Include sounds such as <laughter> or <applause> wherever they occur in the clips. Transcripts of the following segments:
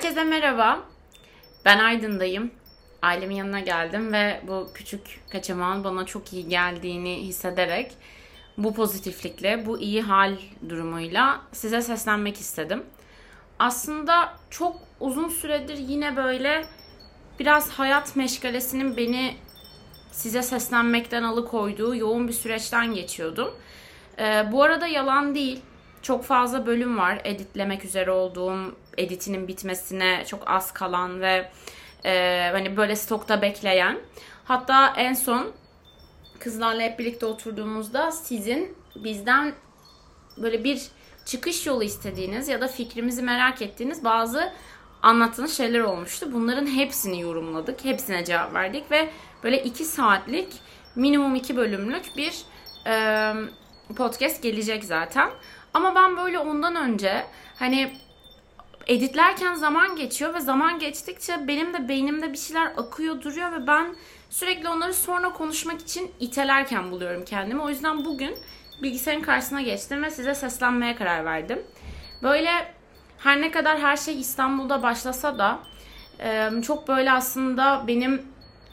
Herkese merhaba. Ben Aydın'dayım. Ailemin yanına geldim ve bu küçük kaçamağın bana çok iyi geldiğini hissederek bu pozitiflikle, bu iyi hal durumuyla size seslenmek istedim. Aslında çok uzun süredir yine böyle biraz hayat meşgalesinin beni size seslenmekten alıkoyduğu yoğun bir süreçten geçiyordum. Ee, bu arada yalan değil. Çok fazla bölüm var editlemek üzere olduğum, editinin bitmesine çok az kalan ve e, hani böyle stokta bekleyen. Hatta en son kızlarla hep birlikte oturduğumuzda sizin bizden böyle bir çıkış yolu istediğiniz ya da fikrimizi merak ettiğiniz bazı anlattığınız şeyler olmuştu. Bunların hepsini yorumladık. Hepsine cevap verdik ve böyle iki saatlik minimum iki bölümlük bir e, podcast gelecek zaten. Ama ben böyle ondan önce hani editlerken zaman geçiyor ve zaman geçtikçe benim de beynimde bir şeyler akıyor duruyor ve ben sürekli onları sonra konuşmak için itelerken buluyorum kendimi. O yüzden bugün bilgisayarın karşısına geçtim ve size seslenmeye karar verdim. Böyle her ne kadar her şey İstanbul'da başlasa da çok böyle aslında benim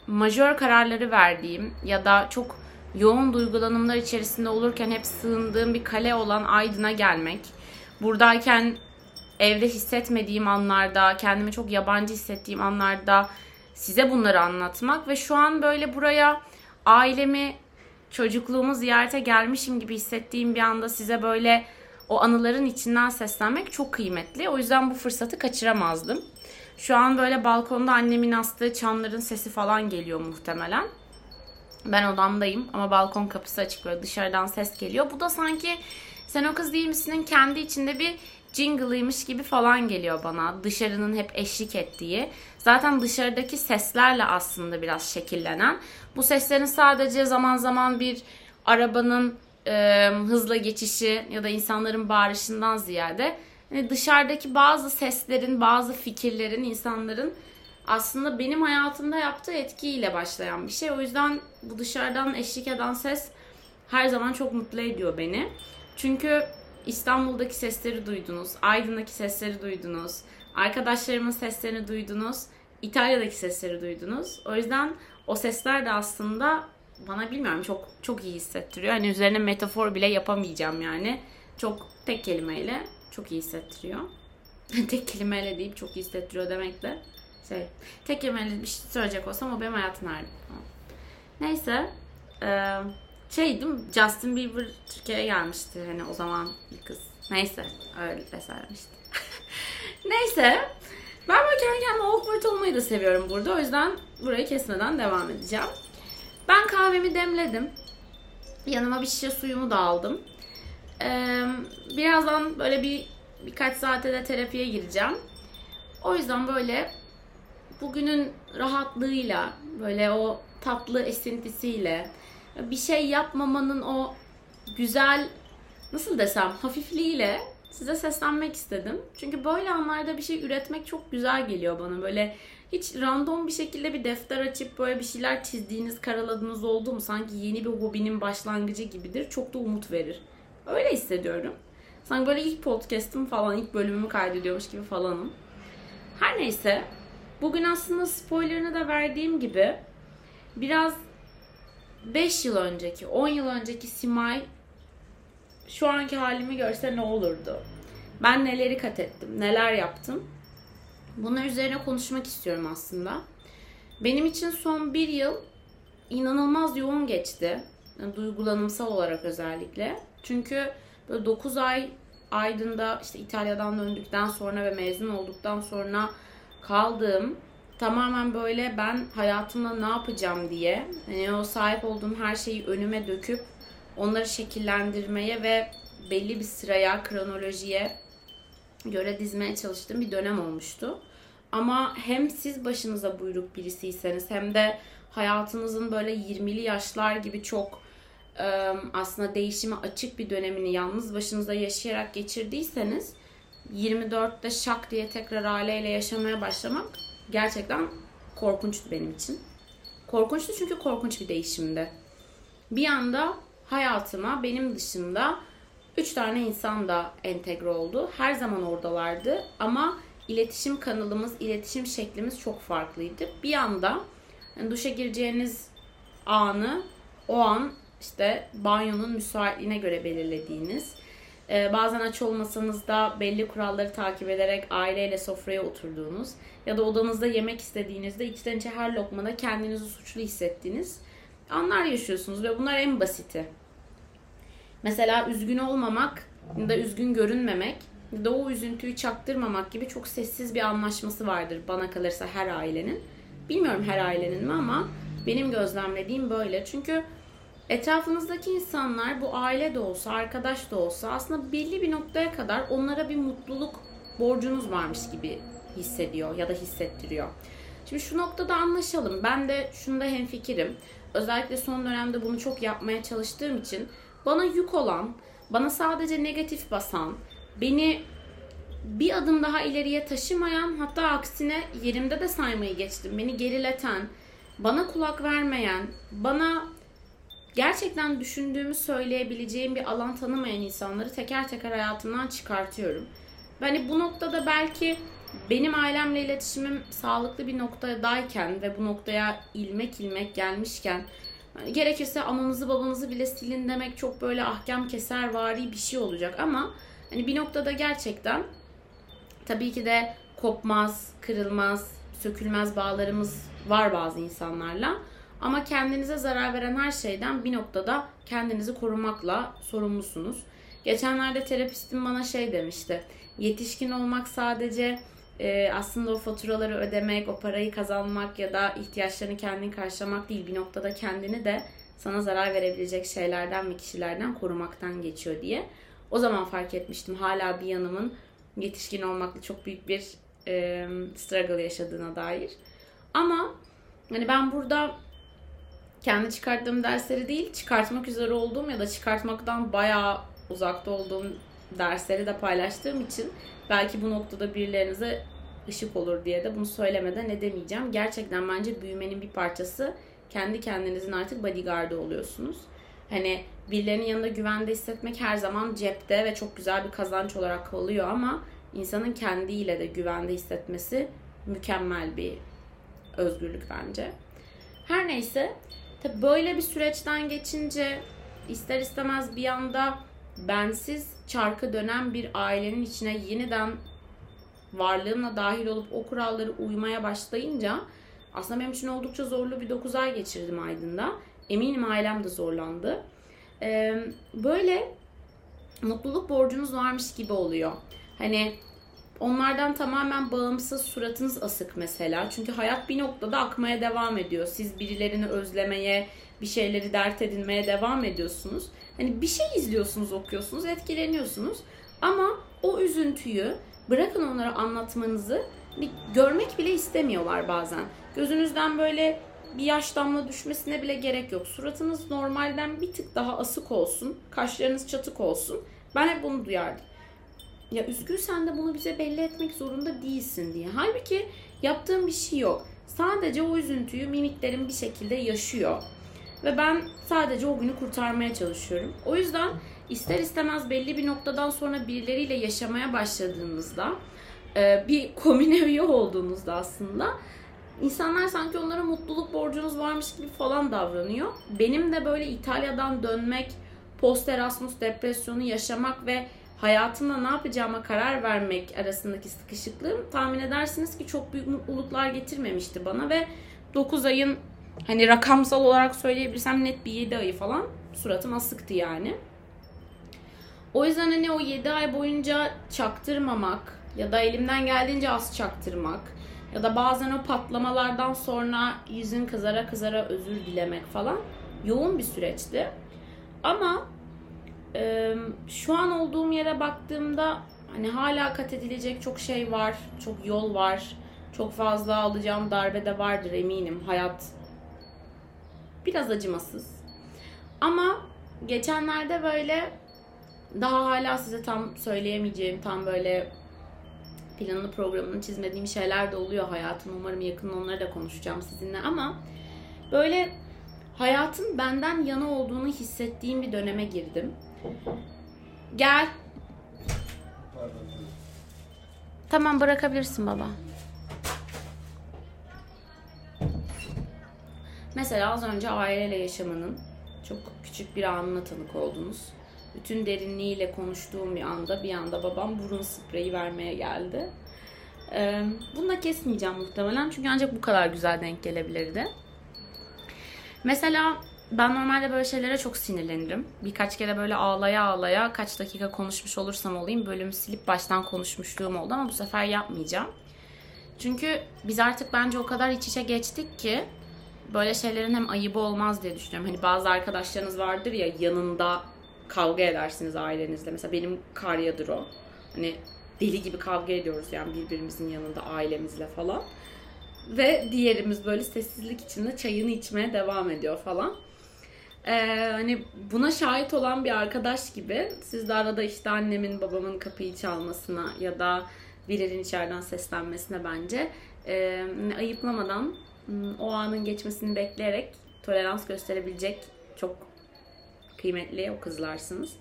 majör kararları verdiğim ya da çok yoğun duygulanımlar içerisinde olurken hep sığındığım bir kale olan Aydın'a gelmek. Buradayken evde hissetmediğim anlarda, kendimi çok yabancı hissettiğim anlarda size bunları anlatmak ve şu an böyle buraya ailemi, çocukluğumu ziyarete gelmişim gibi hissettiğim bir anda size böyle o anıların içinden seslenmek çok kıymetli. O yüzden bu fırsatı kaçıramazdım. Şu an böyle balkonda annemin astığı çanların sesi falan geliyor muhtemelen. Ben odamdayım ama balkon kapısı açık böyle dışarıdan ses geliyor. Bu da sanki sen o kız değil misin'in kendi içinde bir jingle'ıymış gibi falan geliyor bana. Dışarının hep eşlik ettiği. Zaten dışarıdaki seslerle aslında biraz şekillenen. Bu seslerin sadece zaman zaman bir arabanın e, hızla geçişi ya da insanların bağırışından ziyade yani dışarıdaki bazı seslerin, bazı fikirlerin, insanların aslında benim hayatımda yaptığı etkiyle başlayan bir şey. O yüzden bu dışarıdan eşlik eden ses her zaman çok mutlu ediyor beni. Çünkü İstanbul'daki sesleri duydunuz, Aydın'daki sesleri duydunuz, arkadaşlarımın seslerini duydunuz, İtalya'daki sesleri duydunuz. O yüzden o sesler de aslında bana bilmiyorum çok çok iyi hissettiriyor. Hani üzerine metafor bile yapamayacağım yani. Çok tek kelimeyle çok iyi hissettiriyor. <laughs> tek kelimeyle deyip çok iyi hissettiriyor demek de şey tek kelimeyle bir şey söyleyecek olsam o benim hayatım nerede? Neyse. Eee şey değil mi? Justin Bieber Türkiye'ye gelmişti hani o zaman bir kız. Neyse öyle söylemişti. <laughs> Neyse. Ben böyle kendi kendime awkward olmayı da seviyorum burada. O yüzden burayı kesmeden devam edeceğim. Ben kahvemi demledim. Yanıma bir şişe suyumu da aldım. Ee, birazdan böyle bir birkaç saate de terapiye gireceğim. O yüzden böyle bugünün rahatlığıyla, böyle o tatlı esintisiyle, bir şey yapmamanın o güzel nasıl desem hafifliğiyle size seslenmek istedim. Çünkü böyle anlarda bir şey üretmek çok güzel geliyor bana. Böyle hiç random bir şekilde bir defter açıp böyle bir şeyler çizdiğiniz, karaladığınız oldu mu? Sanki yeni bir hobinin başlangıcı gibidir. Çok da umut verir. Öyle hissediyorum. Sanki böyle ilk podcast'ım falan, ilk bölümümü kaydediyormuş gibi falanım. Her neyse. Bugün aslında spoilerını da verdiğim gibi biraz 5 yıl önceki, 10 yıl önceki Simay şu anki halimi görse ne olurdu? Ben neleri kat ettim, neler yaptım? Bunun üzerine konuşmak istiyorum aslında. Benim için son bir yıl inanılmaz yoğun geçti. Yani duygulanımsal olarak özellikle. Çünkü böyle 9 ay Aydın'da işte İtalya'dan döndükten sonra ve mezun olduktan sonra kaldığım tamamen böyle ben hayatımda ne yapacağım diye hani o sahip olduğum her şeyi önüme döküp onları şekillendirmeye ve belli bir sıraya, kronolojiye göre dizmeye çalıştığım bir dönem olmuştu. Ama hem siz başınıza buyruk birisiyseniz hem de hayatınızın böyle 20'li yaşlar gibi çok aslında değişime açık bir dönemini yalnız başınıza yaşayarak geçirdiyseniz 24'te şak diye tekrar aileyle yaşamaya başlamak gerçekten korkunçtu benim için. Korkunçtu çünkü korkunç bir değişimdi. Bir anda hayatıma benim dışında üç tane insan da entegre oldu. Her zaman oradalardı ama iletişim kanalımız, iletişim şeklimiz çok farklıydı. Bir anda yani duşa gireceğiniz anı o an işte banyonun müsaitliğine göre belirlediğiniz, e, bazen aç olmasanız da belli kuralları takip ederek aileyle sofraya oturduğunuz ya da odanızda yemek istediğinizde içten içe her lokmada kendinizi suçlu hissettiğiniz anlar yaşıyorsunuz ve bunlar en basiti. Mesela üzgün olmamak ya da üzgün görünmemek ya da o üzüntüyü çaktırmamak gibi çok sessiz bir anlaşması vardır bana kalırsa her ailenin. Bilmiyorum her ailenin mi ama benim gözlemlediğim böyle. Çünkü etrafınızdaki insanlar bu aile de olsa, arkadaş da olsa aslında belli bir noktaya kadar onlara bir mutluluk borcunuz varmış gibi hissediyor ya da hissettiriyor. Şimdi şu noktada anlaşalım. Ben de şunda hemfikirim. Özellikle son dönemde bunu çok yapmaya çalıştığım için bana yük olan, bana sadece negatif basan, beni bir adım daha ileriye taşımayan hatta aksine yerimde de saymayı geçtim. Beni gerileten, bana kulak vermeyen, bana gerçekten düşündüğümü söyleyebileceğim bir alan tanımayan insanları teker teker hayatımdan çıkartıyorum. Hani bu noktada belki benim ailemle iletişimim sağlıklı bir noktadayken ve bu noktaya ilmek ilmek gelmişken hani gerekirse ananızı babanızı bile silin demek çok böyle ahkam keser vari bir şey olacak ama hani bir noktada gerçekten tabii ki de kopmaz, kırılmaz, sökülmez bağlarımız var bazı insanlarla. Ama kendinize zarar veren her şeyden bir noktada kendinizi korumakla sorumlusunuz. Geçenlerde terapistim bana şey demişti. Yetişkin olmak sadece e, aslında o faturaları ödemek, o parayı kazanmak ya da ihtiyaçlarını kendin karşılamak değil. Bir noktada kendini de sana zarar verebilecek şeylerden ve kişilerden korumaktan geçiyor diye. O zaman fark etmiştim hala bir yanımın yetişkin olmakla çok büyük bir e, struggle yaşadığına dair. Ama hani ben burada kendi çıkarttığım dersleri değil, çıkartmak üzere olduğum ya da çıkartmaktan bayağı uzakta olduğum dersleri de paylaştığım için belki bu noktada birilerinize ışık olur diye de bunu söylemeden edemeyeceğim. Gerçekten bence büyümenin bir parçası kendi kendinizin artık bodyguardı oluyorsunuz. Hani birilerinin yanında güvende hissetmek her zaman cepte ve çok güzel bir kazanç olarak kalıyor ama insanın kendiyle de güvende hissetmesi mükemmel bir özgürlük bence. Her neyse tabi böyle bir süreçten geçince ister istemez bir anda bensiz çarkı dönen bir ailenin içine yeniden varlığımla dahil olup o kuralları uymaya başlayınca aslında benim için oldukça zorlu bir 9 ay geçirdim Aydın'da. Eminim ailem de zorlandı. Böyle mutluluk borcunuz varmış gibi oluyor. Hani onlardan tamamen bağımsız suratınız asık mesela. Çünkü hayat bir noktada akmaya devam ediyor. Siz birilerini özlemeye, bir şeyleri dert edinmeye devam ediyorsunuz. Hani bir şey izliyorsunuz, okuyorsunuz, etkileniyorsunuz. Ama o üzüntüyü bırakın onlara anlatmanızı bir görmek bile istemiyorlar bazen. Gözünüzden böyle bir yaş damla düşmesine bile gerek yok. Suratınız normalden bir tık daha asık olsun. Kaşlarınız çatık olsun. Ben hep bunu duyardım. Ya üzgünsen de bunu bize belli etmek zorunda değilsin diye. Halbuki yaptığım bir şey yok. Sadece o üzüntüyü mimiklerim bir şekilde yaşıyor. Ve ben sadece o günü kurtarmaya çalışıyorum. O yüzden ister istemez belli bir noktadan sonra birileriyle yaşamaya başladığınızda e, bir <laughs> komün üye olduğunuzda aslında insanlar sanki onlara mutluluk borcunuz varmış gibi falan davranıyor. Benim de böyle İtalya'dan dönmek, post Erasmus depresyonu yaşamak ve hayatımda ne yapacağıma karar vermek arasındaki sıkışıklığım tahmin edersiniz ki çok büyük mutluluklar getirmemişti bana ve 9 ayın hani rakamsal olarak söyleyebilirsem net bir 7 ayı falan suratım asıktı yani. O yüzden hani o 7 ay boyunca çaktırmamak ya da elimden geldiğince az çaktırmak ya da bazen o patlamalardan sonra yüzün kızara kızara özür dilemek falan yoğun bir süreçti. Ama şu an olduğum yere baktığımda hani hala kat edilecek çok şey var, çok yol var, çok fazla alacağım darbe de vardır eminim. Hayat biraz acımasız. Ama geçenlerde böyle daha hala size tam söyleyemeyeceğim, tam böyle planını programını çizmediğim şeyler de oluyor hayatım. Umarım yakın onları da konuşacağım sizinle ama böyle hayatın benden yana olduğunu hissettiğim bir döneme girdim. Gel. Tamam bırakabilirsin baba. Mesela az önce aileyle yaşamanın çok küçük bir anına tanık oldunuz. Bütün derinliğiyle konuştuğum bir anda bir anda babam burun spreyi vermeye geldi. Ee, bunu da kesmeyeceğim muhtemelen çünkü ancak bu kadar güzel denk gelebilirdi. Mesela ben normalde böyle şeylere çok sinirlenirim. Birkaç kere böyle ağlaya ağlaya kaç dakika konuşmuş olursam olayım bölümü silip baştan konuşmuşluğum oldu ama bu sefer yapmayacağım. Çünkü biz artık bence o kadar iç içe geçtik ki böyle şeylerin hem ayıbı olmaz diye düşünüyorum. Hani bazı arkadaşlarınız vardır ya yanında kavga edersiniz ailenizle. Mesela benim Karya'dır o. Hani deli gibi kavga ediyoruz yani birbirimizin yanında ailemizle falan. Ve diğerimiz böyle sessizlik içinde çayını içmeye devam ediyor falan. Ee, hani buna şahit olan bir arkadaş gibi siz de arada işte annemin babamın kapıyı çalmasına ya da birinin içeriden seslenmesine bence e, ayıplamadan o anın geçmesini bekleyerek tolerans gösterebilecek çok kıymetli o kızlarsınız.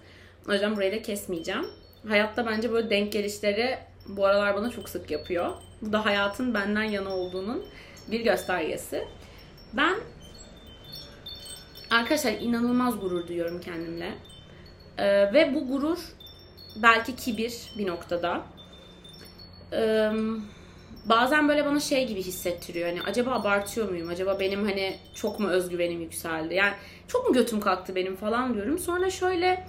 O yüzden burayı da kesmeyeceğim. Hayatta bence böyle denk gelişleri bu aralar bana çok sık yapıyor. Bu da hayatın benden yana olduğunun bir göstergesi. Ben arkadaşlar inanılmaz gurur duyuyorum kendimle. Ee, ve bu gurur belki kibir bir noktada. Ee, bazen böyle bana şey gibi hissettiriyor. Hani acaba abartıyor muyum? Acaba benim hani çok mu özgüvenim yükseldi? Yani çok mu götüm kalktı benim falan diyorum. Sonra şöyle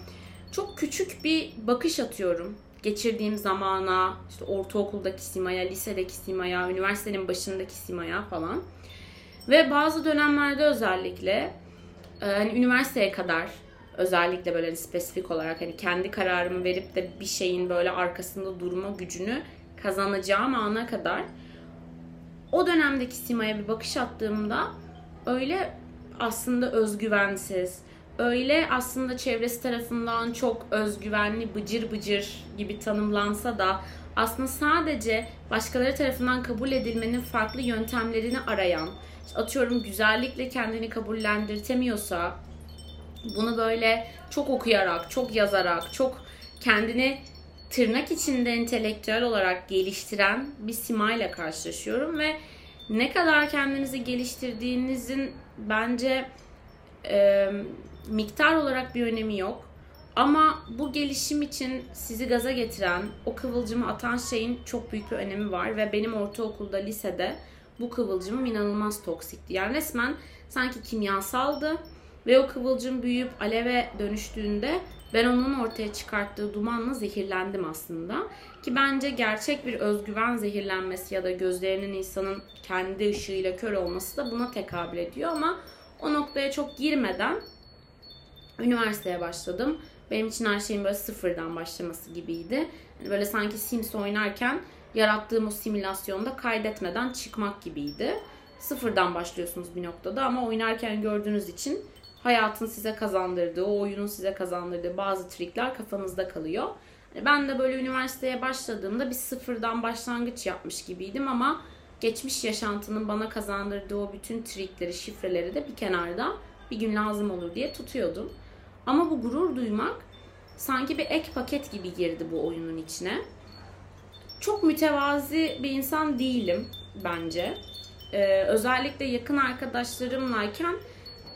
çok küçük bir bakış atıyorum. Geçirdiğim zamana, işte ortaokuldaki Sima'ya, lisedeki Sima'ya, üniversitenin başındaki Sima'ya falan. Ve bazı dönemlerde özellikle hani üniversiteye kadar özellikle böyle hani spesifik olarak hani kendi kararımı verip de bir şeyin böyle arkasında durma gücünü kazanacağım ana kadar o dönemdeki Sima'ya bir bakış attığımda öyle aslında özgüvensiz, öyle aslında çevresi tarafından çok özgüvenli, bıcır bıcır gibi tanımlansa da aslında sadece başkaları tarafından kabul edilmenin farklı yöntemlerini arayan, atıyorum güzellikle kendini kabullendirtemiyorsa bunu böyle çok okuyarak, çok yazarak, çok kendini tırnak içinde entelektüel olarak geliştiren bir simayla karşılaşıyorum ve ne kadar kendinizi geliştirdiğinizin bence e, miktar olarak bir önemi yok. Ama bu gelişim için sizi gaza getiren, o kıvılcımı atan şeyin çok büyük bir önemi var ve benim ortaokulda, lisede bu kıvılcımım inanılmaz toksikti. Yani resmen sanki kimyasaldı ve o kıvılcım büyüyüp aleve dönüştüğünde ben onun ortaya çıkarttığı dumanla zehirlendim aslında. Ki bence gerçek bir özgüven zehirlenmesi ya da gözlerinin insanın kendi ışığıyla kör olması da buna tekabül ediyor ama o noktaya çok girmeden üniversiteye başladım. Benim için her şeyin böyle sıfırdan başlaması gibiydi. Yani böyle sanki Sims oynarken yarattığım o simülasyonda kaydetmeden çıkmak gibiydi. Sıfırdan başlıyorsunuz bir noktada ama oynarken gördüğünüz için hayatın size kazandırdığı, o oyunun size kazandırdığı bazı trikler kafanızda kalıyor. Ben de böyle üniversiteye başladığımda bir sıfırdan başlangıç yapmış gibiydim ama geçmiş yaşantının bana kazandırdığı o bütün trikleri, şifreleri de bir kenarda bir gün lazım olur diye tutuyordum. Ama bu gurur duymak sanki bir ek paket gibi girdi bu oyunun içine. Çok mütevazi bir insan değilim bence. Ee, özellikle yakın arkadaşlarımlayken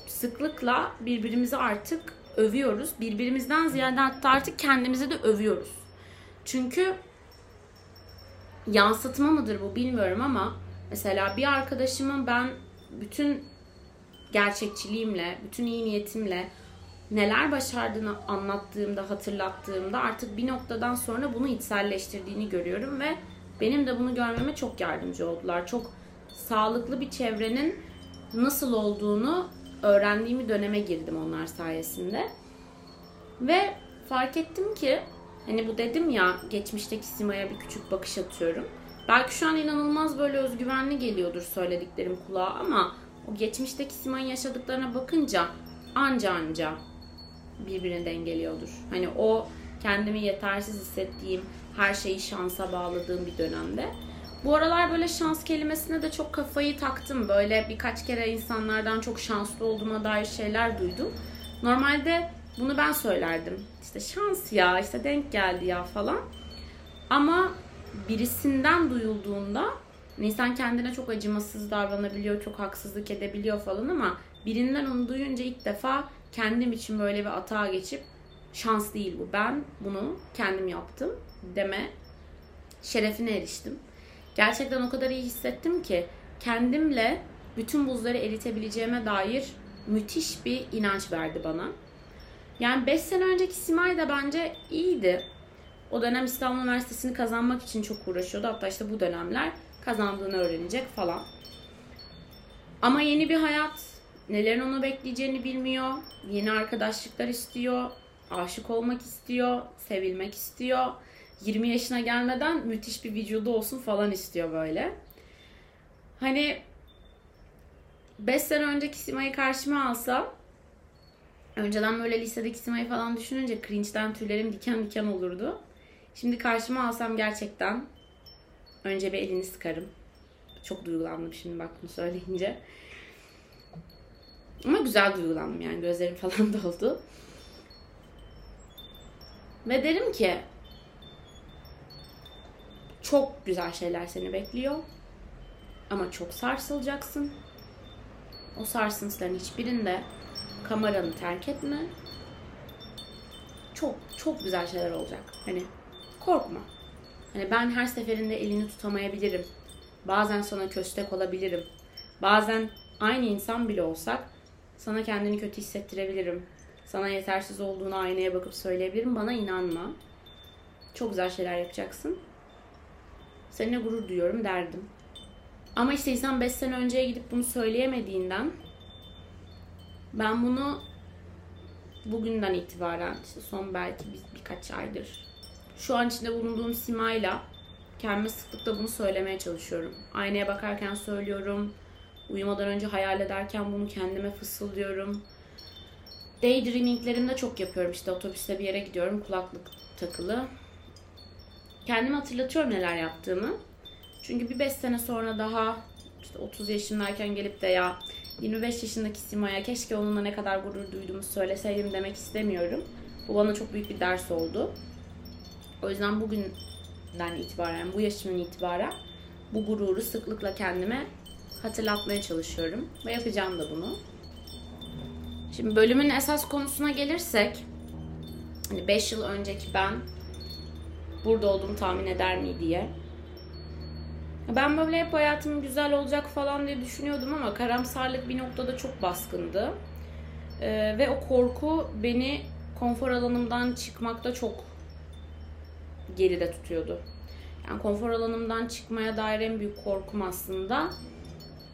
sıklıkla birbirimizi artık övüyoruz. Birbirimizden ziyade hatta artık kendimizi de övüyoruz. Çünkü yansıtma mıdır bu bilmiyorum ama mesela bir arkadaşımın ben bütün gerçekçiliğimle, bütün iyi niyetimle neler başardığını anlattığımda, hatırlattığımda artık bir noktadan sonra bunu içselleştirdiğini görüyorum ve benim de bunu görmeme çok yardımcı oldular. Çok sağlıklı bir çevrenin nasıl olduğunu öğrendiğim döneme girdim onlar sayesinde. Ve fark ettim ki hani bu dedim ya geçmişteki Sima'ya bir küçük bakış atıyorum. Belki şu an inanılmaz böyle özgüvenli geliyordur söylediklerim kulağa ama o geçmişteki Sima'nın yaşadıklarına bakınca anca anca birbirine dengeliyordur. Hani o kendimi yetersiz hissettiğim, her şeyi şansa bağladığım bir dönemde. Bu aralar böyle şans kelimesine de çok kafayı taktım. Böyle birkaç kere insanlardan çok şanslı olduğuma dair şeyler duydum. Normalde bunu ben söylerdim. İşte şans ya, işte denk geldi ya falan. Ama birisinden duyulduğunda insan kendine çok acımasız davranabiliyor, çok haksızlık edebiliyor falan ama birinden onu duyunca ilk defa kendim için böyle bir atağa geçip şans değil bu. Ben bunu kendim yaptım deme şerefine eriştim. Gerçekten o kadar iyi hissettim ki kendimle bütün buzları eritebileceğime dair müthiş bir inanç verdi bana. Yani 5 sene önceki Simay da bence iyiydi. O dönem İstanbul Üniversitesi'ni kazanmak için çok uğraşıyordu. Hatta işte bu dönemler kazandığını öğrenecek falan. Ama yeni bir hayat, nelerin onu bekleyeceğini bilmiyor. Yeni arkadaşlıklar istiyor. Aşık olmak istiyor. Sevilmek istiyor. 20 yaşına gelmeden müthiş bir vücudu olsun falan istiyor böyle. Hani 5 sene önceki Sima'yı karşıma alsam önceden böyle lisedeki Sima'yı falan düşününce cringe'den tüylerim diken diken olurdu. Şimdi karşıma alsam gerçekten önce bir elini sıkarım. Çok duygulandım şimdi bak bunu söyleyince. Ama güzel duygulandım yani gözlerim <laughs> falan doldu. Ve derim ki çok güzel şeyler seni bekliyor. Ama çok sarsılacaksın. O sarsıntıların hiçbirinde kameranı terk etme. Çok çok güzel şeyler olacak. Hani korkma. Hani ben her seferinde elini tutamayabilirim. Bazen sana köstek olabilirim. Bazen aynı insan bile olsak sana kendini kötü hissettirebilirim. Sana yetersiz olduğunu aynaya bakıp söyleyebilirim. Bana inanma. Çok güzel şeyler yapacaksın. Seninle gurur duyuyorum derdim. Ama işte insan 5 sene önceye gidip bunu söyleyemediğinden ben bunu bugünden itibaren işte son belki bir, birkaç aydır şu an içinde bulunduğum simayla kendime sıklıkla bunu söylemeye çalışıyorum. Aynaya bakarken söylüyorum. Uyumadan önce hayal ederken bunu kendime fısıldıyorum. Daydreaminglerimde çok yapıyorum. İşte otobüste bir yere gidiyorum kulaklık takılı. Kendime hatırlatıyorum neler yaptığımı. Çünkü bir 5 sene sonra daha işte 30 yaşındayken gelip de ya 25 yaşındaki Sima'ya keşke onunla ne kadar gurur duyduğumu söyleseydim demek istemiyorum. Bu bana çok büyük bir ders oldu. O yüzden bugünden itibaren, bu yaşımın itibaren bu gururu sıklıkla kendime hatırlatmaya çalışıyorum. Ve yapacağım da bunu. Şimdi bölümün esas konusuna gelirsek, hani 5 yıl önceki ben burada olduğumu tahmin eder mi diye. Ben böyle hep hayatım güzel olacak falan diye düşünüyordum ama karamsarlık bir noktada çok baskındı. Ee, ve o korku beni konfor alanımdan çıkmakta çok geride tutuyordu. Yani konfor alanımdan çıkmaya dair en büyük korkum aslında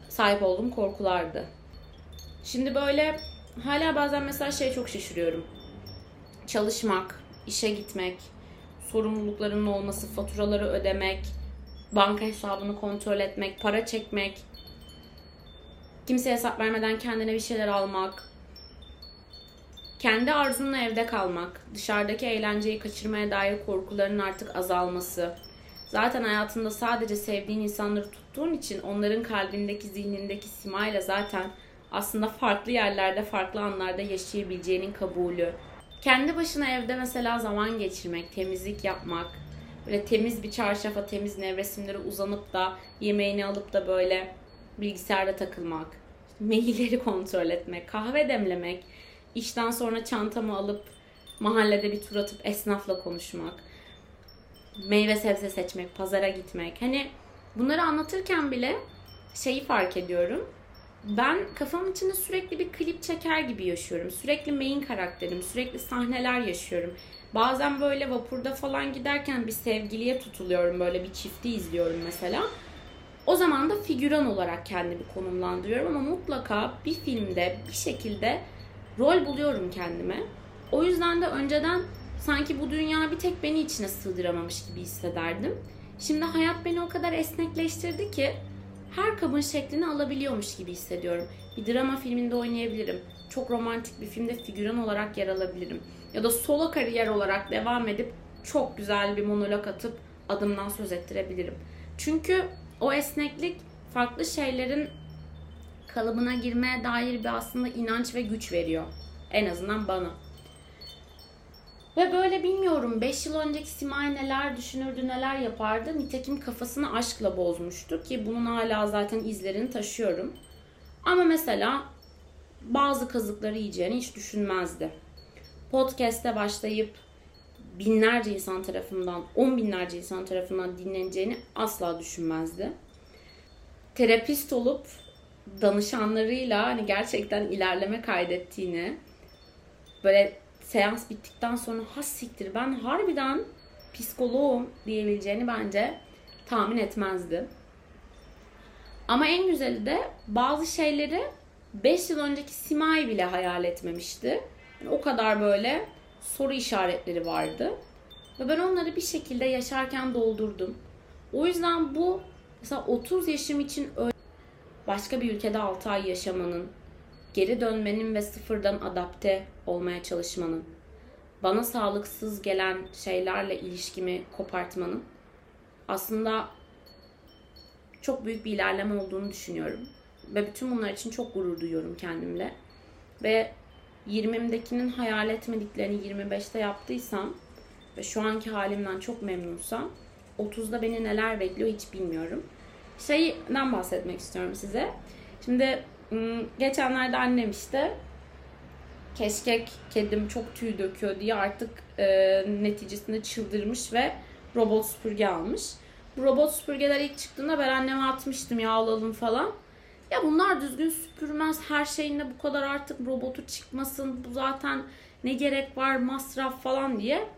sahip olduğum korkulardı. Şimdi böyle hala bazen mesela şey çok şaşırıyorum. Çalışmak, işe gitmek, sorumluluklarının olması, faturaları ödemek, banka hesabını kontrol etmek, para çekmek, kimseye hesap vermeden kendine bir şeyler almak, kendi arzunla evde kalmak, dışarıdaki eğlenceyi kaçırmaya dair korkuların artık azalması, zaten hayatında sadece sevdiğin insanları tuttuğun için onların kalbindeki, zihnindeki simayla zaten aslında farklı yerlerde, farklı anlarda yaşayabileceğinin kabulü. Kendi başına evde mesela zaman geçirmek, temizlik yapmak, böyle temiz bir çarşafa, temiz nevresimlere uzanıp da yemeğini alıp da böyle bilgisayarda takılmak, mailleri <laughs> kontrol etmek, kahve demlemek, işten sonra çantamı alıp mahallede bir tur atıp esnafla konuşmak, meyve sebze seçmek, pazara gitmek. Hani bunları anlatırken bile şeyi fark ediyorum. Ben kafamın içinde sürekli bir klip çeker gibi yaşıyorum. Sürekli main karakterim, sürekli sahneler yaşıyorum. Bazen böyle vapurda falan giderken bir sevgiliye tutuluyorum. Böyle bir çifti izliyorum mesela. O zaman da figüran olarak kendimi konumlandırıyorum ama mutlaka bir filmde bir şekilde rol buluyorum kendime. O yüzden de önceden sanki bu dünya bir tek beni içine sığdıramamış gibi hissederdim. Şimdi hayat beni o kadar esnekleştirdi ki her kabın şeklini alabiliyormuş gibi hissediyorum. Bir drama filminde oynayabilirim. Çok romantik bir filmde figüran olarak yer alabilirim. Ya da solo kariyer olarak devam edip çok güzel bir monolog atıp adımdan söz ettirebilirim. Çünkü o esneklik farklı şeylerin kalıbına girmeye dair bir aslında inanç ve güç veriyor. En azından bana. Ve böyle bilmiyorum 5 yıl önceki Simay neler düşünürdü neler yapardı. Nitekim kafasını aşkla bozmuştu ki bunun hala zaten izlerini taşıyorum. Ama mesela bazı kazıkları yiyeceğini hiç düşünmezdi. Podcast'te başlayıp binlerce insan tarafından, on binlerce insan tarafından dinleneceğini asla düşünmezdi. Terapist olup danışanlarıyla hani gerçekten ilerleme kaydettiğini, böyle seans bittikten sonra has siktir ben harbiden psikoloğum diyebileceğini bence tahmin etmezdi. Ama en güzeli de bazı şeyleri 5 yıl önceki Simay bile hayal etmemişti. Yani o kadar böyle soru işaretleri vardı. Ve ben onları bir şekilde yaşarken doldurdum. O yüzden bu mesela 30 yaşım için başka bir ülkede 6 ay yaşamanın, geri dönmenin ve sıfırdan adapte olmaya çalışmanın, bana sağlıksız gelen şeylerle ilişkimi kopartmanın aslında çok büyük bir ilerleme olduğunu düşünüyorum. Ve bütün bunlar için çok gurur duyuyorum kendimle. Ve 20'imdekinin hayal etmediklerini 25'te yaptıysam ve şu anki halimden çok memnunsam 30'da beni neler bekliyor hiç bilmiyorum. Şeyden bahsetmek istiyorum size. Şimdi geçenlerde annem işte keşkek kedim çok tüy döküyor diye artık e, neticesinde çıldırmış ve robot süpürge almış. Bu robot süpürgeler ilk çıktığında ben anneme atmıştım ya alalım falan. Ya bunlar düzgün süpürmez. Her şeyinde bu kadar artık robotu çıkmasın. Bu zaten ne gerek var masraf falan diye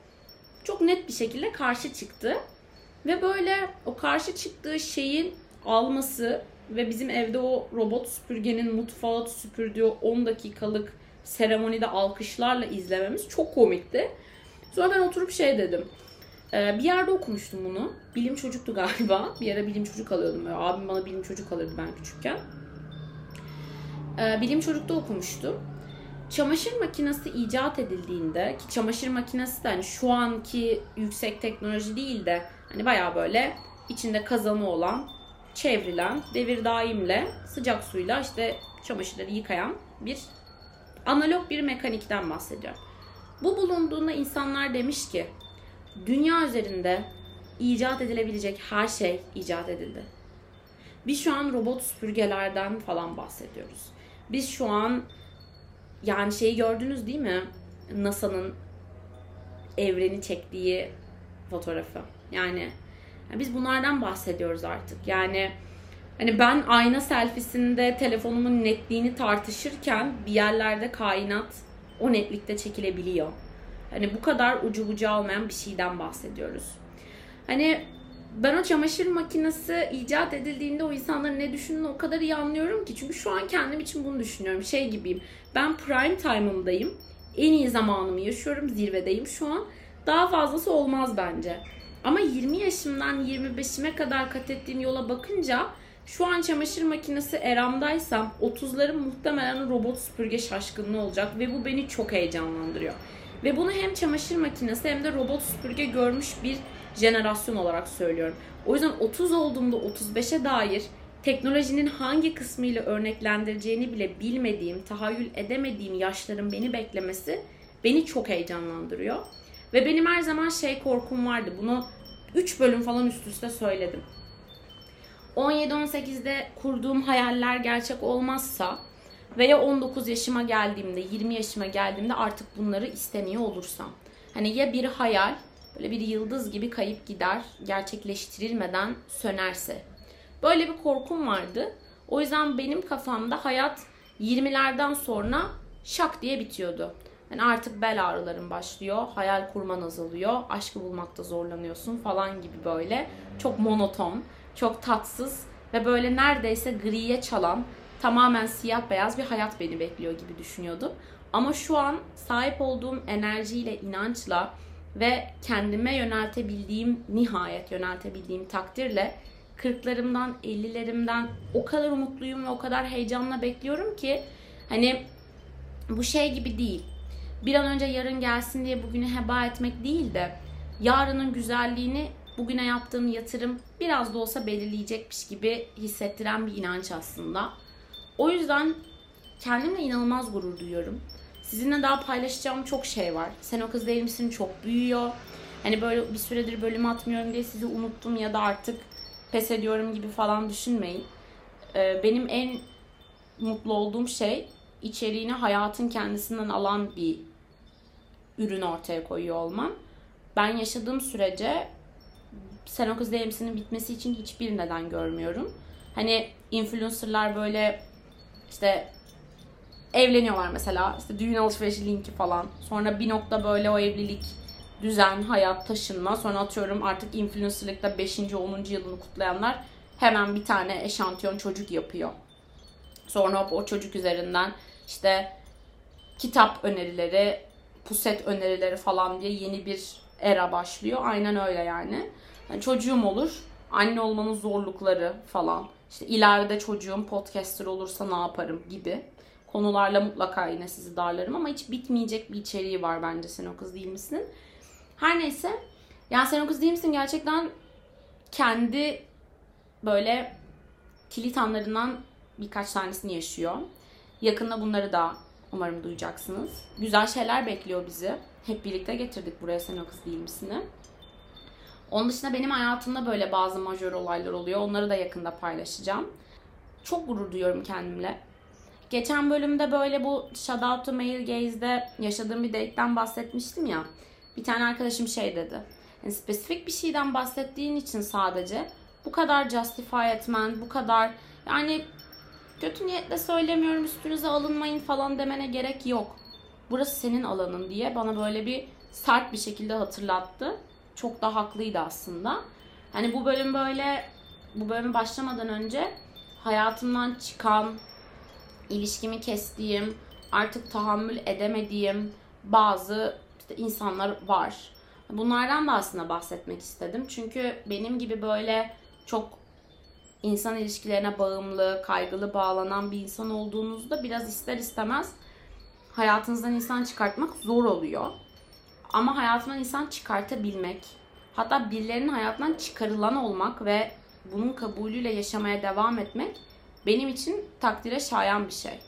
çok net bir şekilde karşı çıktı. Ve böyle o karşı çıktığı şeyin alması ve bizim evde o robot süpürgenin mutfağı süpürdüğü 10 dakikalık seremonide alkışlarla izlememiz çok komikti. Sonra ben oturup şey dedim. Ee, bir yerde okumuştum bunu. Bilim çocuktu galiba. Bir ara bilim çocuk alıyordum. Böyle. Abim bana bilim çocuk alırdı ben küçükken. Ee, bilim çocukta okumuştum. Çamaşır makinesi icat edildiğinde ki çamaşır makinesi de hani şu anki yüksek teknoloji değil de hani baya böyle içinde kazanı olan çevrilen devir daimle sıcak suyla işte çamaşırları yıkayan bir analog bir mekanikten bahsediyor. Bu bulunduğunda insanlar demiş ki dünya üzerinde icat edilebilecek her şey icat edildi. Biz şu an robot süpürgelerden falan bahsediyoruz. Biz şu an yani şeyi gördünüz değil mi? NASA'nın evreni çektiği fotoğrafı. Yani, yani biz bunlardan bahsediyoruz artık. Yani hani ben ayna selfisinde telefonumun netliğini tartışırken bir yerlerde kainat o netlikte çekilebiliyor. Hani bu kadar ucu bucu almayan bir şeyden bahsediyoruz. Hani ben o çamaşır makinesi icat edildiğinde o insanların ne düşündüğünü o kadar iyi anlıyorum ki. Çünkü şu an kendim için bunu düşünüyorum. Şey gibiyim. Ben prime time'ımdayım. En iyi zamanımı yaşıyorum. Zirvedeyim şu an. Daha fazlası olmaz bence. Ama 20 yaşımdan 25'ime kadar kat ettiğim yola bakınca şu an çamaşır makinesi eramdaysam 30'larım muhtemelen robot süpürge şaşkınlığı olacak ve bu beni çok heyecanlandırıyor. Ve bunu hem çamaşır makinesi hem de robot süpürge görmüş bir jenerasyon olarak söylüyorum. O yüzden 30 olduğumda 35'e dair teknolojinin hangi kısmıyla örneklendireceğini bile bilmediğim, tahayyül edemediğim yaşların beni beklemesi beni çok heyecanlandırıyor. Ve benim her zaman şey korkum vardı. Bunu 3 bölüm falan üst üste söyledim. 17-18'de kurduğum hayaller gerçek olmazsa veya 19 yaşıma geldiğimde, 20 yaşıma geldiğimde artık bunları istemiyor olursam. Hani ya bir hayal böyle bir yıldız gibi kayıp gider, gerçekleştirilmeden sönerse. Böyle bir korkum vardı. O yüzden benim kafamda hayat 20'lerden sonra şak diye bitiyordu. Yani artık bel ağrıların başlıyor, hayal kurman azalıyor, aşkı bulmakta zorlanıyorsun falan gibi böyle. Çok monoton, çok tatsız ve böyle neredeyse griye çalan, tamamen siyah beyaz bir hayat beni bekliyor gibi düşünüyordum. Ama şu an sahip olduğum enerjiyle, inançla ve kendime yöneltebildiğim, nihayet yöneltebildiğim takdirle 40'larımdan, 50'lerimden o kadar umutluyum ve o kadar heyecanla bekliyorum ki hani bu şey gibi değil. Bir an önce yarın gelsin diye bugünü heba etmek değil de yarının güzelliğini bugüne yaptığım yatırım biraz da olsa belirleyecekmiş gibi hissettiren bir inanç aslında. O yüzden kendimle inanılmaz gurur duyuyorum. Sizinle daha paylaşacağım çok şey var. Sen o kız değil misin çok büyüyor. Hani böyle bir süredir bölüm atmıyorum diye sizi unuttum ya da artık pes ediyorum gibi falan düşünmeyin. Ee, benim en mutlu olduğum şey içeriğini hayatın kendisinden alan bir ürün ortaya koyuyor olmam. Ben yaşadığım sürece Sen o kız değil misin'in bitmesi için hiçbir neden görmüyorum. Hani influencerlar böyle işte evleniyorlar mesela. İşte düğün alışverişi linki falan. Sonra bir nokta böyle o evlilik, düzen, hayat, taşınma. Sonra atıyorum artık influencerlıkta 5. 10. yılını kutlayanlar hemen bir tane eşantiyon çocuk yapıyor. Sonra o çocuk üzerinden işte kitap önerileri, puset önerileri falan diye yeni bir era başlıyor. Aynen öyle yani. yani çocuğum olur, anne olmanın zorlukları falan. İşte ileride çocuğum podcaster olursa ne yaparım gibi konularla mutlaka yine sizi darlarım ama hiç bitmeyecek bir içeriği var bence Sen o kız değil misin? Her neyse. Yani Sen o kız değil misin gerçekten kendi böyle kilit anlarından birkaç tanesini yaşıyor. Yakında bunları da umarım duyacaksınız. Güzel şeyler bekliyor bizi. Hep birlikte getirdik buraya Sen o kız değil misin'i. Onun dışında benim hayatımda böyle bazı majör olaylar oluyor. Onları da yakında paylaşacağım. Çok gurur duyuyorum kendimle. Geçen bölümde böyle bu Out to Male Gaze'de yaşadığım bir date'den bahsetmiştim ya. Bir tane arkadaşım şey dedi. Yani spesifik bir şeyden bahsettiğin için sadece bu kadar justify etmen, bu kadar yani kötü niyetle söylemiyorum üstünüze alınmayın falan demene gerek yok. Burası senin alanın diye bana böyle bir sert bir şekilde hatırlattı. Çok da haklıydı aslında. Hani bu bölüm böyle bu bölüm başlamadan önce hayatımdan çıkan ilişkimi kestiğim, artık tahammül edemediğim bazı işte insanlar var. Bunlardan da aslında bahsetmek istedim. Çünkü benim gibi böyle çok insan ilişkilerine bağımlı, kaygılı bağlanan bir insan olduğunuzda biraz ister istemez hayatınızdan insan çıkartmak zor oluyor. Ama hayatından insan çıkartabilmek, hatta birilerinin hayatından çıkarılan olmak ve bunun kabulüyle yaşamaya devam etmek benim için takdire şayan bir şey.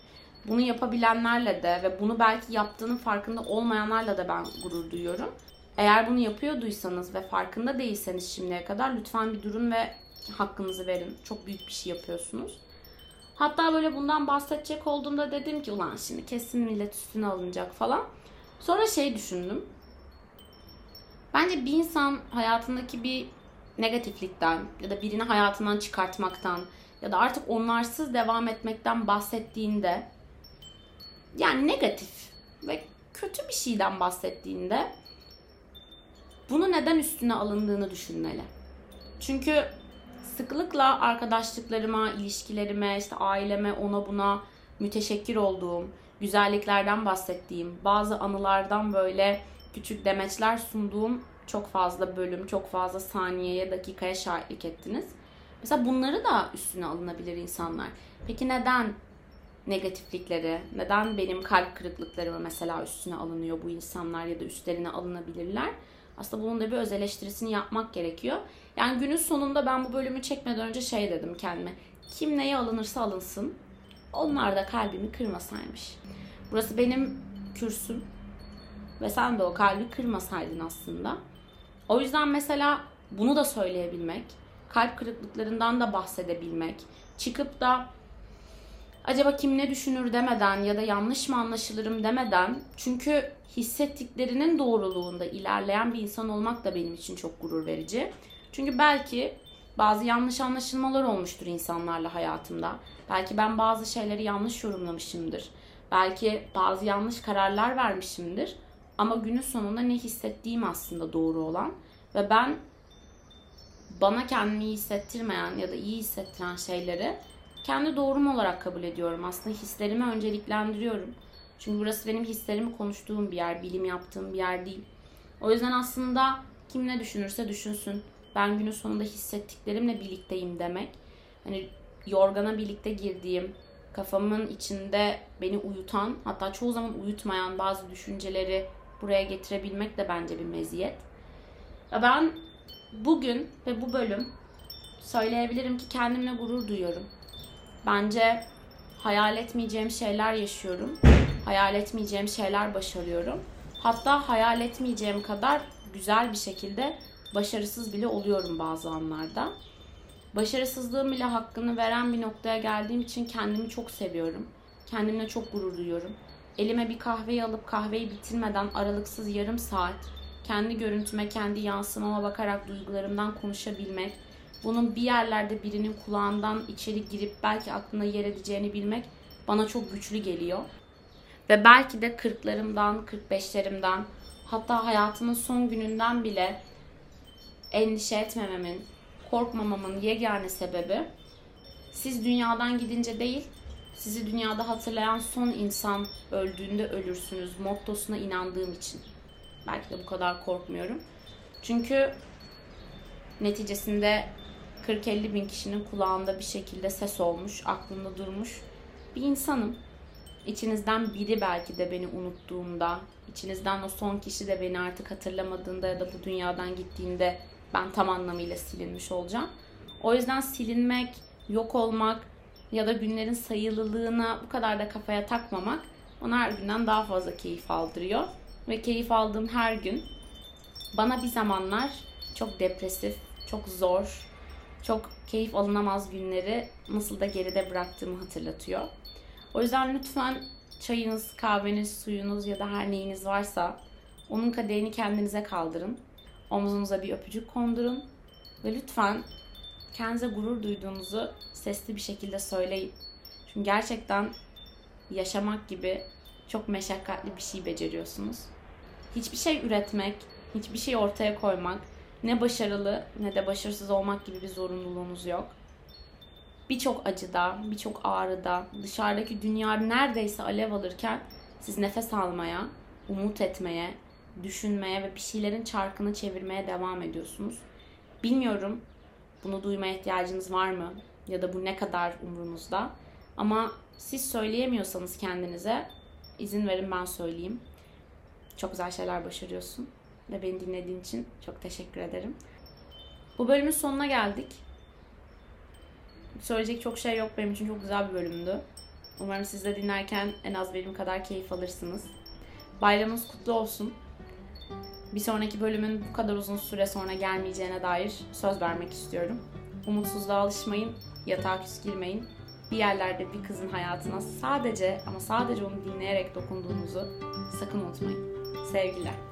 Bunu yapabilenlerle de ve bunu belki yaptığının farkında olmayanlarla da ben gurur duyuyorum. Eğer bunu yapıyorduysanız ve farkında değilseniz şimdiye kadar lütfen bir durun ve hakkınızı verin. Çok büyük bir şey yapıyorsunuz. Hatta böyle bundan bahsedecek olduğumda dedim ki ulan şimdi kesin millet üstüne alınacak falan. Sonra şey düşündüm. Bence bir insan hayatındaki bir negatiflikten ya da birini hayatından çıkartmaktan ya da artık onlarsız devam etmekten bahsettiğinde yani negatif ve kötü bir şeyden bahsettiğinde bunu neden üstüne alındığını düşünmeli. Çünkü sıklıkla arkadaşlıklarıma, ilişkilerime, işte aileme, ona buna müteşekkir olduğum, güzelliklerden bahsettiğim, bazı anılardan böyle küçük demeçler sunduğum çok fazla bölüm, çok fazla saniyeye, dakikaya şahitlik ettiniz. Mesela bunları da üstüne alınabilir insanlar. Peki neden negatiflikleri, neden benim kalp kırıklıklarımı mesela üstüne alınıyor bu insanlar ya da üstlerine alınabilirler? Aslında bunun da bir öz eleştirisini yapmak gerekiyor. Yani günün sonunda ben bu bölümü çekmeden önce şey dedim kendime. Kim neye alınırsa alınsın. Onlar da kalbimi kırmasaymış. Burası benim kürsüm. Ve sen de o kalbi kırmasaydın aslında. O yüzden mesela bunu da söyleyebilmek, kalp kırıklıklarından da bahsedebilmek, çıkıp da acaba kim ne düşünür demeden ya da yanlış mı anlaşılırım demeden çünkü hissettiklerinin doğruluğunda ilerleyen bir insan olmak da benim için çok gurur verici. Çünkü belki bazı yanlış anlaşılmalar olmuştur insanlarla hayatımda. Belki ben bazı şeyleri yanlış yorumlamışımdır. Belki bazı yanlış kararlar vermişimdir. Ama günün sonunda ne hissettiğim aslında doğru olan. Ve ben bana kendimi iyi hissettirmeyen ya da iyi hissettiren şeyleri kendi doğrum olarak kabul ediyorum. Aslında hislerimi önceliklendiriyorum. Çünkü burası benim hislerimi konuştuğum bir yer, bilim yaptığım bir yer değil. O yüzden aslında kim ne düşünürse düşünsün. Ben günün sonunda hissettiklerimle birlikteyim demek. Hani yorgana birlikte girdiğim, kafamın içinde beni uyutan, hatta çoğu zaman uyutmayan bazı düşünceleri buraya getirebilmek de bence bir meziyet. Ben bugün ve bu bölüm söyleyebilirim ki kendimle gurur duyuyorum. Bence hayal etmeyeceğim şeyler yaşıyorum Hayal etmeyeceğim şeyler başarıyorum. Hatta hayal etmeyeceğim kadar güzel bir şekilde başarısız bile oluyorum bazı anlarda. Başarısızlığın bile hakkını veren bir noktaya geldiğim için kendimi çok seviyorum. Kendimle çok gurur duyuyorum. Elime bir kahveyi alıp kahveyi bitirmeden aralıksız yarım saat kendi görüntüme, kendi yansımama bakarak duygularımdan konuşabilmek, bunun bir yerlerde birinin kulağından içeri girip belki aklına yer edeceğini bilmek bana çok güçlü geliyor. Ve belki de 40'larımdan, 45'lerimden hatta hayatımın son gününden bile endişe etmememin, korkmamamın yegane sebebi siz dünyadan gidince değil, sizi dünyada hatırlayan son insan öldüğünde ölürsünüz mottosuna inandığım için. Belki de bu kadar korkmuyorum. Çünkü neticesinde 40-50 bin kişinin kulağında bir şekilde ses olmuş, aklında durmuş bir insanım. İçinizden biri belki de beni unuttuğunda, içinizden o son kişi de beni artık hatırlamadığında ya da bu dünyadan gittiğinde ben tam anlamıyla silinmiş olacağım. O yüzden silinmek, yok olmak ya da günlerin sayılılığına bu kadar da kafaya takmamak ona her günden daha fazla keyif aldırıyor. Ve keyif aldığım her gün bana bir zamanlar çok depresif, çok zor, çok keyif alınamaz günleri nasıl da geride bıraktığımı hatırlatıyor. O yüzden lütfen çayınız, kahveniz, suyunuz ya da her neyiniz varsa onun kadehini kendinize kaldırın. Omuzunuza bir öpücük kondurun ve lütfen kendinize gurur duyduğunuzu sesli bir şekilde söyleyin. Çünkü gerçekten yaşamak gibi çok meşakkatli bir şey beceriyorsunuz. Hiçbir şey üretmek, hiçbir şey ortaya koymak ne başarılı ne de başarısız olmak gibi bir zorunluluğunuz yok. Birçok acıda, birçok ağrıda, dışarıdaki dünya neredeyse alev alırken siz nefes almaya, umut etmeye, düşünmeye ve bir şeylerin çarkını çevirmeye devam ediyorsunuz. Bilmiyorum bunu duymaya ihtiyacınız var mı? Ya da bu ne kadar umrunuzda? Ama siz söyleyemiyorsanız kendinize izin verin ben söyleyeyim. Çok güzel şeyler başarıyorsun ve beni dinlediğin için çok teşekkür ederim. Bu bölümün sonuna geldik. Söyleyecek çok şey yok benim için çok güzel bir bölümdü. Umarım siz de dinlerken en az benim kadar keyif alırsınız. Bayramınız kutlu olsun. Bir sonraki bölümün bu kadar uzun süre sonra gelmeyeceğine dair söz vermek istiyorum. Umutsuzluğa alışmayın, yatağa küs girmeyin. Bir yerlerde bir kızın hayatına sadece ama sadece onu dinleyerek dokunduğunuzu sakın unutmayın. Sevgiler.